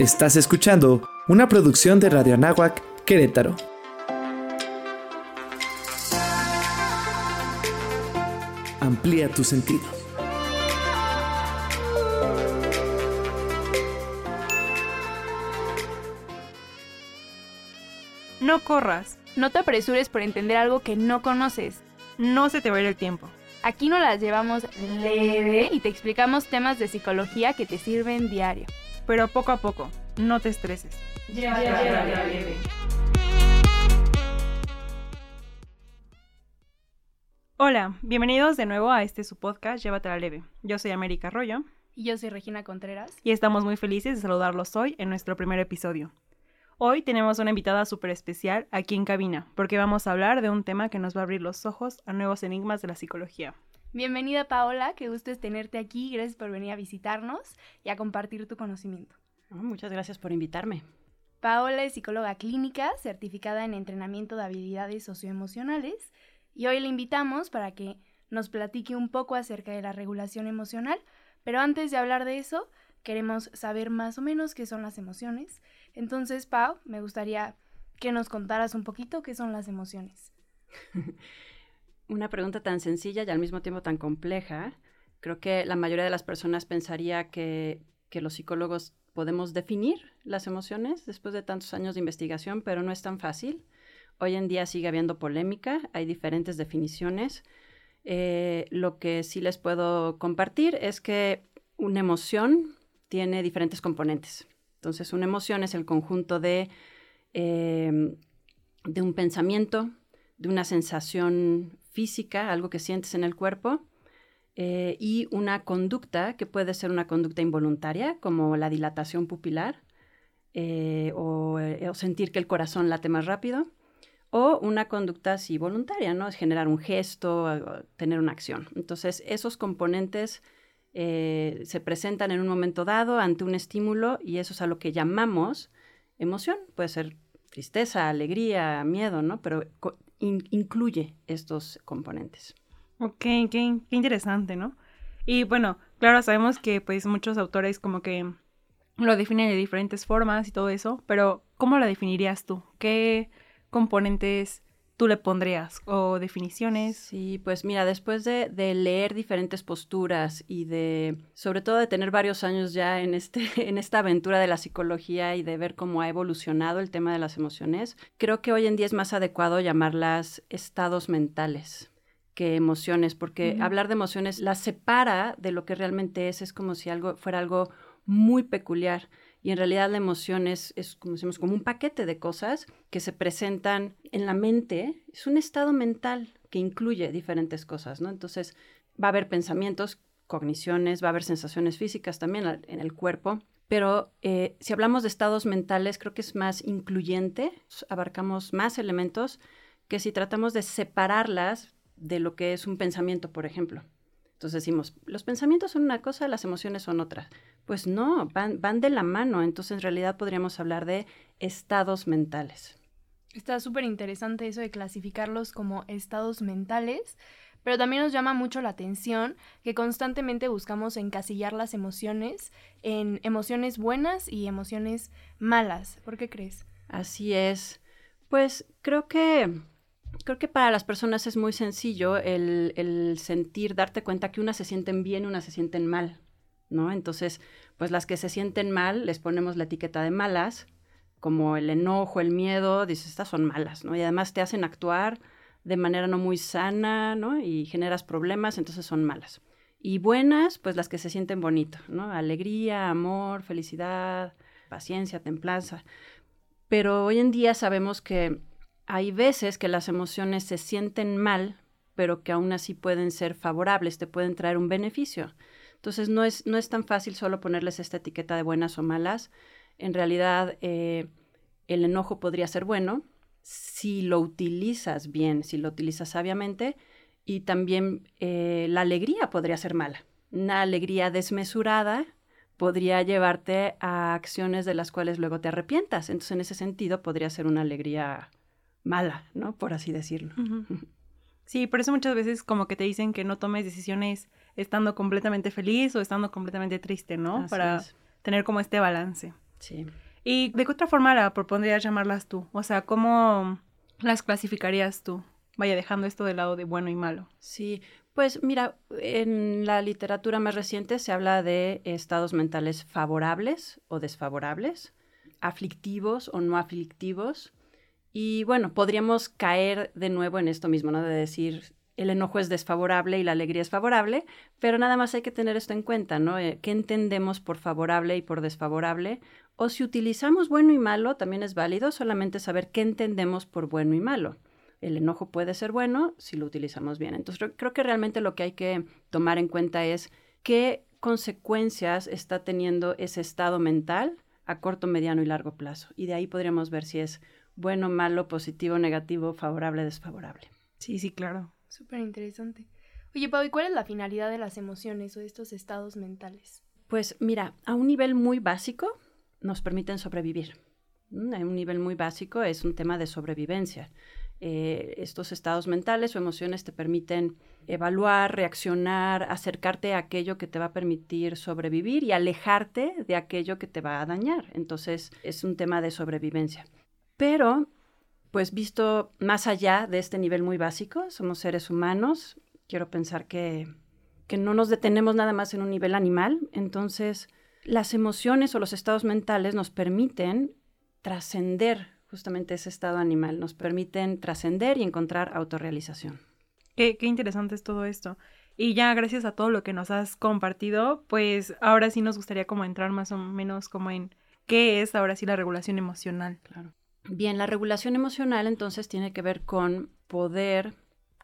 Estás escuchando una producción de Radio Anáhuac, Querétaro. Amplía tu sentido. No corras. No te apresures por entender algo que no conoces. No se te va a ir el tiempo. Aquí nos las llevamos leve y te explicamos temas de psicología que te sirven diario pero poco a poco, no te estreses. Hola, bienvenidos de nuevo a este su podcast Llévatela leve. Yo soy América Arroyo. Y yo soy Regina Contreras. Y estamos muy felices de saludarlos hoy en nuestro primer episodio. Hoy tenemos una invitada súper especial aquí en cabina, porque vamos a hablar de un tema que nos va a abrir los ojos a nuevos enigmas de la psicología. Bienvenida Paola, qué gusto es tenerte aquí, gracias por venir a visitarnos y a compartir tu conocimiento. muchas gracias por invitarme. Paola es psicóloga clínica, certificada en entrenamiento de habilidades socioemocionales y hoy la invitamos para que nos platique un poco acerca de la regulación emocional, pero antes de hablar de eso, queremos saber más o menos qué son las emociones. Entonces, Pau, me gustaría que nos contaras un poquito qué son las emociones. una pregunta tan sencilla y al mismo tiempo tan compleja. Creo que la mayoría de las personas pensaría que, los psicólogos podemos definir las emociones después de tantos años de investigación, pero no es tan fácil. Hoy en día sigue habiendo polémica, hay diferentes definiciones. Eh, lo que sí les puedo compartir es que una emoción tiene diferentes componentes. Entonces, una emoción es el conjunto de, eh, de un pensamiento, de una sensación física, algo que sientes en el cuerpo, eh, y una conducta que puede ser una conducta involuntaria, como la dilatación pupilar, eh, eh, o, sentir que el corazón late más rápido, o una conducta así voluntaria, ¿no? Es generar un gesto, tener una acción. Entonces, esos componentes se presentan en un momento dado ante un estímulo y eso es a lo que llamamos emoción. Puede ser tristeza, alegría, miedo, ¿no? Pero incluye estos componentes. Ok, qué, interesante, ¿no? Y bueno, claro, sabemos que pues muchos autores como que lo definen de diferentes formas y todo eso, pero ¿cómo lo definirías tú? ¿Qué componentes tú le pondrías o definiciones? Sí, pues mira, después de, leer diferentes posturas y de, sobre todo de tener varios años ya en, este, en esta aventura de la psicología y de ver cómo ha evolucionado el tema de las emociones, creo que hoy en día es más adecuado llamarlas estados mentales que emociones, porque hablar de emociones las separa de lo que realmente es, es como si algo fuera algo muy peculiar y en realidad la emoción es, como decimos, como un paquete de cosas que se presentan en la mente. Es un estado mental que incluye diferentes cosas, ¿no? Entonces va a haber pensamientos, cogniciones, va a haber sensaciones físicas también en el cuerpo. Pero eh, si hablamos de estados mentales, creo que es más incluyente, abarcamos más elementos que si tratamos de separarlas de lo que es un pensamiento, por ejemplo. Entonces decimos, los pensamientos son una cosa, las emociones son otra. Pues no, van, van de la mano. Entonces en realidad podríamos hablar de estados mentales. Está súper interesante eso de clasificarlos como estados mentales, pero también nos llama mucho la atención que constantemente buscamos encasillar las emociones en emociones buenas y emociones malas. ¿Por qué crees? Así es. Pues creo que creo que para las personas es muy sencillo el, sentir, darte cuenta que unas se sienten bien, unas se sienten mal, Entonces, pues las que se sienten mal, les ponemos la etiqueta de malas, como el enojo, el miedo, dices, estas son malas, ¿no? Y además te hacen actuar de manera no muy sana, ¿no? Y generas problemas, entonces son malas. Y buenas, pues las que se sienten bonito, ¿no? Alegría, amor, felicidad, paciencia, templanza. Pero hoy en día sabemos que hay veces que las emociones se sienten mal, pero que aún así pueden ser favorables, te pueden traer un beneficio. Entonces no es, no es tan fácil solo ponerles esta etiqueta de buenas o malas. En realidad eh, el enojo podría ser bueno si lo utilizas bien, si lo utilizas sabiamente, y también eh, la alegría podría ser mala. Una alegría desmesurada podría llevarte a acciones de las cuales luego te arrepientas. Entonces, en ese sentido, podría ser una alegría mala, ¿no? Por así decirlo. Sí, por eso muchas veces como que te dicen que no tomes decisiones estando completamente feliz o estando completamente triste, ¿no? Para tener como este balance. Sí. ¿Y de qué otra forma la propondrías llamarlas tú? O sea, ¿cómo las clasificarías tú? Vaya dejando esto de lado de bueno y malo. Sí, pues mira, en la literatura más reciente se habla de estados mentales favorables o desfavorables, aflictivos o no aflictivos. Y bueno, podríamos caer de nuevo en esto mismo, ¿no? De decir, el enojo es desfavorable y la alegría es favorable, pero nada más hay que tener esto en cuenta, ¿no? Eh, ¿Qué entendemos por favorable y por desfavorable? O si utilizamos bueno y malo, también es válido solamente saber qué entendemos por bueno y malo. El enojo puede ser bueno si lo utilizamos bien. Entonces creo que realmente lo que hay que tomar en cuenta es qué consecuencias está teniendo ese estado mental a corto, mediano y largo plazo. Y de ahí podríamos ver si es bueno, malo, positivo, negativo, favorable, desfavorable. Sí, sí, claro. Súper interesante. Oye, Pau, ¿y cuál es la finalidad de las emociones o de estos estados mentales? Pues mira, a un nivel muy básico nos permiten sobrevivir. Mm, a un nivel muy básico es un tema de sobrevivencia. Eh, estos estados mentales o emociones te permiten evaluar, reaccionar, acercarte a aquello que te va a permitir sobrevivir y alejarte de aquello que te va a dañar. Entonces es un tema de sobrevivencia. Pero, pues visto más allá de este nivel muy básico, somos seres humanos, quiero pensar que, que no nos detenemos nada más en un nivel animal, entonces las emociones o los estados mentales nos permiten trascender justamente ese estado animal, nos permiten trascender y encontrar autorrealización. Qué, qué, interesante es todo esto. Y ya gracias a todo lo que nos has compartido, pues ahora sí nos gustaría como entrar más o menos como en qué es ahora sí la regulación emocional. Claro. Bien, la regulación emocional entonces tiene que ver con poder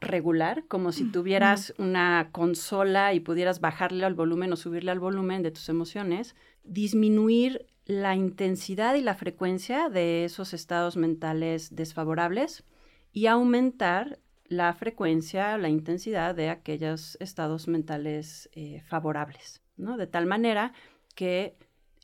regular, como si tuvieras una consola y pudieras bajarle al volumen o subirle al volumen de tus emociones, disminuir la intensidad y la frecuencia de esos estados mentales desfavorables y aumentar la frecuencia, la intensidad de aquellos estados mentales eh, favorables, ¿no? De tal manera que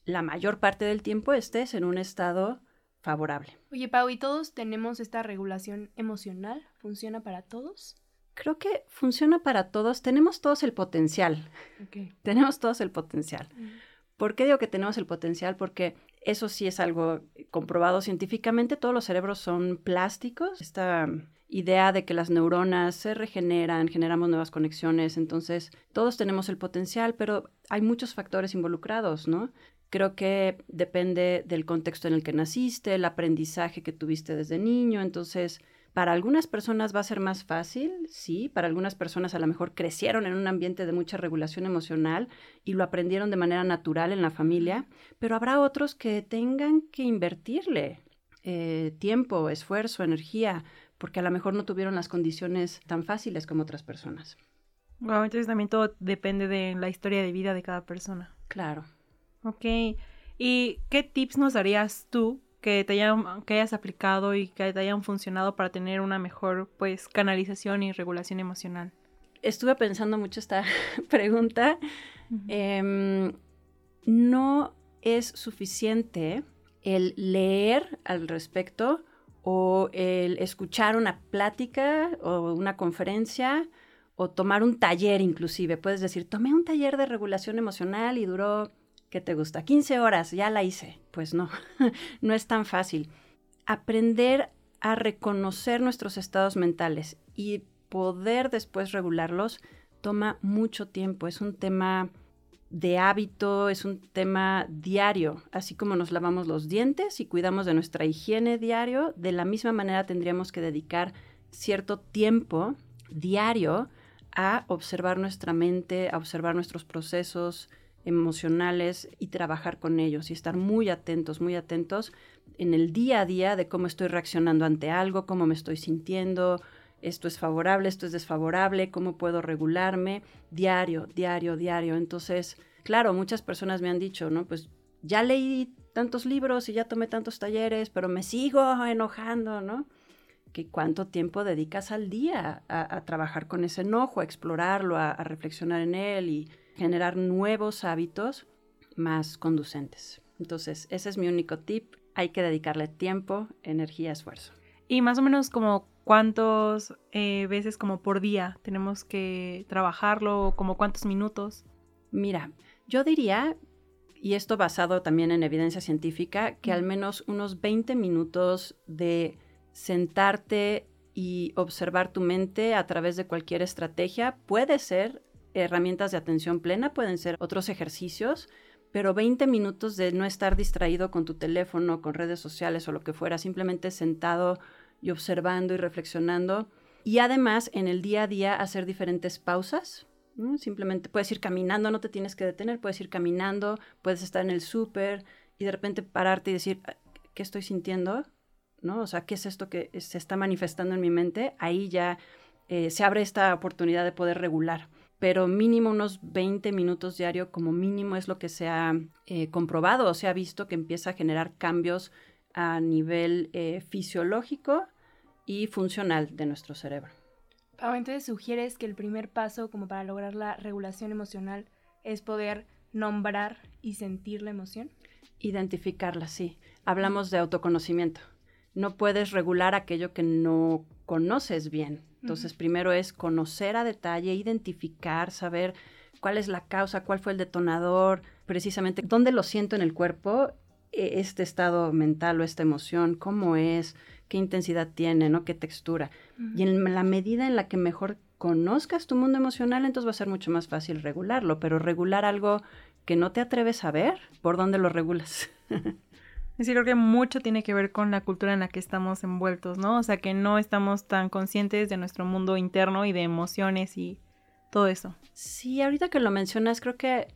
la mayor parte del tiempo estés en un estado favorable. Oye, Pau, ¿y todos tenemos esta regulación emocional? ¿Funciona para todos? Creo que funciona para todos. Tenemos todos el potencial. Tenemos todos el potencial. ¿Por qué digo que tenemos el potencial? Porque eso sí es algo comprobado científicamente. Todos los cerebros son plásticos. Esta idea de que las neuronas se regeneran, generamos nuevas conexiones. Entonces, todos tenemos el potencial, pero hay muchos factores involucrados, ¿no? Creo que depende del contexto en el que naciste, el aprendizaje que tuviste desde niño. Entonces, para algunas personas va a ser más fácil, sí, para algunas personas a lo mejor crecieron en un ambiente de mucha regulación emocional y lo aprendieron de manera natural en la familia, pero habrá otros que tengan que invertirle eh, tiempo, esfuerzo, energía, porque a lo mejor no tuvieron las condiciones tan fáciles como otras personas. Wow, entonces también todo depende de la historia de vida de cada persona. Claro. Ok. ¿Y qué tips nos darías tú que te hayan, que hayas aplicado y que te hayan funcionado para tener una mejor pues canalización y regulación emocional? Estuve pensando mucho esta pregunta. Em, no es suficiente el leer al respecto o el escuchar una plática o una conferencia o tomar un taller inclusive. Puedes decir, tomé un taller de regulación emocional y duró ¿qué te gusta? 15 horas, ya la hice. Pues no, no es tan fácil. Aprender a reconocer nuestros estados mentales y poder después regularlos toma mucho tiempo. Es un tema de hábito, es un tema diario. Así como nos lavamos los dientes y cuidamos de nuestra higiene diario, de la misma manera tendríamos que dedicar cierto tiempo diario a observar nuestra mente, a observar nuestros procesos, emocionales y trabajar con ellos y estar muy atentos, muy atentos en el día a día de cómo estoy reaccionando ante algo, cómo me estoy sintiendo, esto es favorable, esto es desfavorable, cómo puedo regularme, diario, diario, diario. Entonces, claro, muchas personas me han dicho, ¿no? Pues ya leí tantos libros y ya tomé tantos talleres, pero me sigo enojando, ¿no? que cuánto tiempo dedicas al día a, trabajar con ese enojo, a explorarlo, a, reflexionar en él y generar nuevos hábitos más conducentes. Entonces, ese es mi único tip. Hay que dedicarle tiempo, energía, esfuerzo. Y más o menos como cuántos eh, veces como por día tenemos que trabajarlo, como cuántos minutos. Mira, yo diría, y esto basado también en evidencia científica, que al menos unos 20 minutos de sentarte y observar tu mente a través de cualquier estrategia puede ser herramientas de atención plena, pueden ser otros ejercicios, pero 20 minutos de no estar distraído con tu teléfono, con redes sociales o lo que fuera, simplemente sentado y observando y reflexionando. Y además en el día a día hacer diferentes pausas Simplemente puedes ir caminando, no te tienes que detener, puedes ir caminando, puedes estar en el súper y de repente pararte y decir, ah, ¿qué estoy sintiendo? ¿No? O sea, ¿qué es esto que se está manifestando en mi mente? Ahí ya eh, se abre esta oportunidad de poder regular. Pero mínimo unos 20 minutos diario como mínimo es lo que se ha eh, comprobado o se ha visto que empieza a generar cambios a nivel eh, fisiológico y funcional de nuestro cerebro. Pau, entonces sugieres que el primer paso como para lograr la regulación emocional es poder nombrar y sentir la emoción. Identificarla, sí. Hablamos de autoconocimiento. No puedes regular aquello que no conoces bien. Entonces, primero es conocer a detalle, identificar, saber cuál es la causa, cuál fue el detonador, precisamente dónde lo siento en el cuerpo, e, este estado mental o esta emoción, cómo es, qué intensidad tiene, ¿no? Qué textura. Y en la medida en la que mejor conozcas tu mundo emocional, entonces va a ser mucho más fácil regularlo, pero regular algo que no te atreves a ver, ¿por dónde lo regulas? Sí, creo que mucho tiene que ver con la cultura en la que estamos envueltos, ¿no? O sea, que no estamos tan conscientes de nuestro mundo interno y de emociones y todo eso. Sí, ahorita que lo mencionas, creo que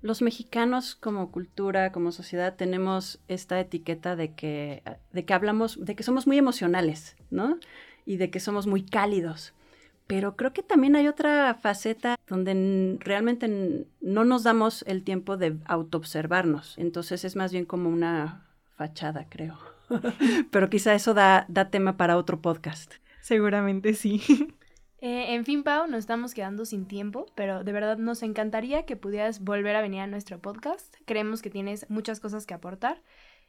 los mexicanos como cultura, como sociedad, tenemos esta etiqueta de que, de que hablamos, de que somos muy emocionales, ¿no? Y de que somos muy cálidos. Pero creo que también hay otra faceta donde realmente no nos damos el tiempo de autoobservarnos. Entonces es más bien como una fachada, creo. Pero quizá eso da, da tema para otro podcast. Seguramente sí. Eh, en fin, Pau, nos estamos quedando sin tiempo, pero de verdad nos encantaría que pudieras volver a venir a nuestro podcast. Creemos que tienes muchas cosas que aportar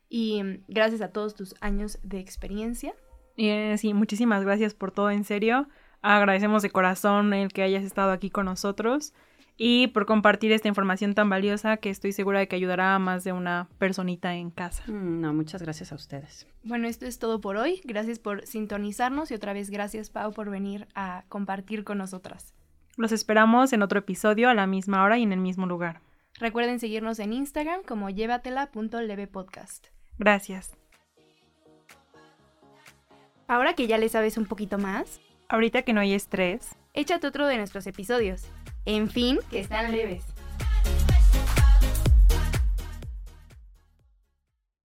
y mm, gracias a todos tus años de experiencia. Eh, sí, muchísimas gracias por todo, en serio. Agradecemos de corazón el que hayas estado aquí con nosotros y por compartir esta información tan valiosa que estoy segura de que ayudará a más de una personita en casa. Mm, no, muchas gracias a ustedes. Bueno, esto es todo por hoy. Gracias por sintonizarnos y otra vez gracias Pau por venir a compartir con nosotras. Los esperamos en otro episodio a la misma hora y en el mismo lugar. Recuerden seguirnos en Instagram como llévatela.levepodcast. Gracias. Ahora que ya le sabes un poquito más, ahorita que no hay estrés, échate otro de nuestros episodios. En fin, que están leves.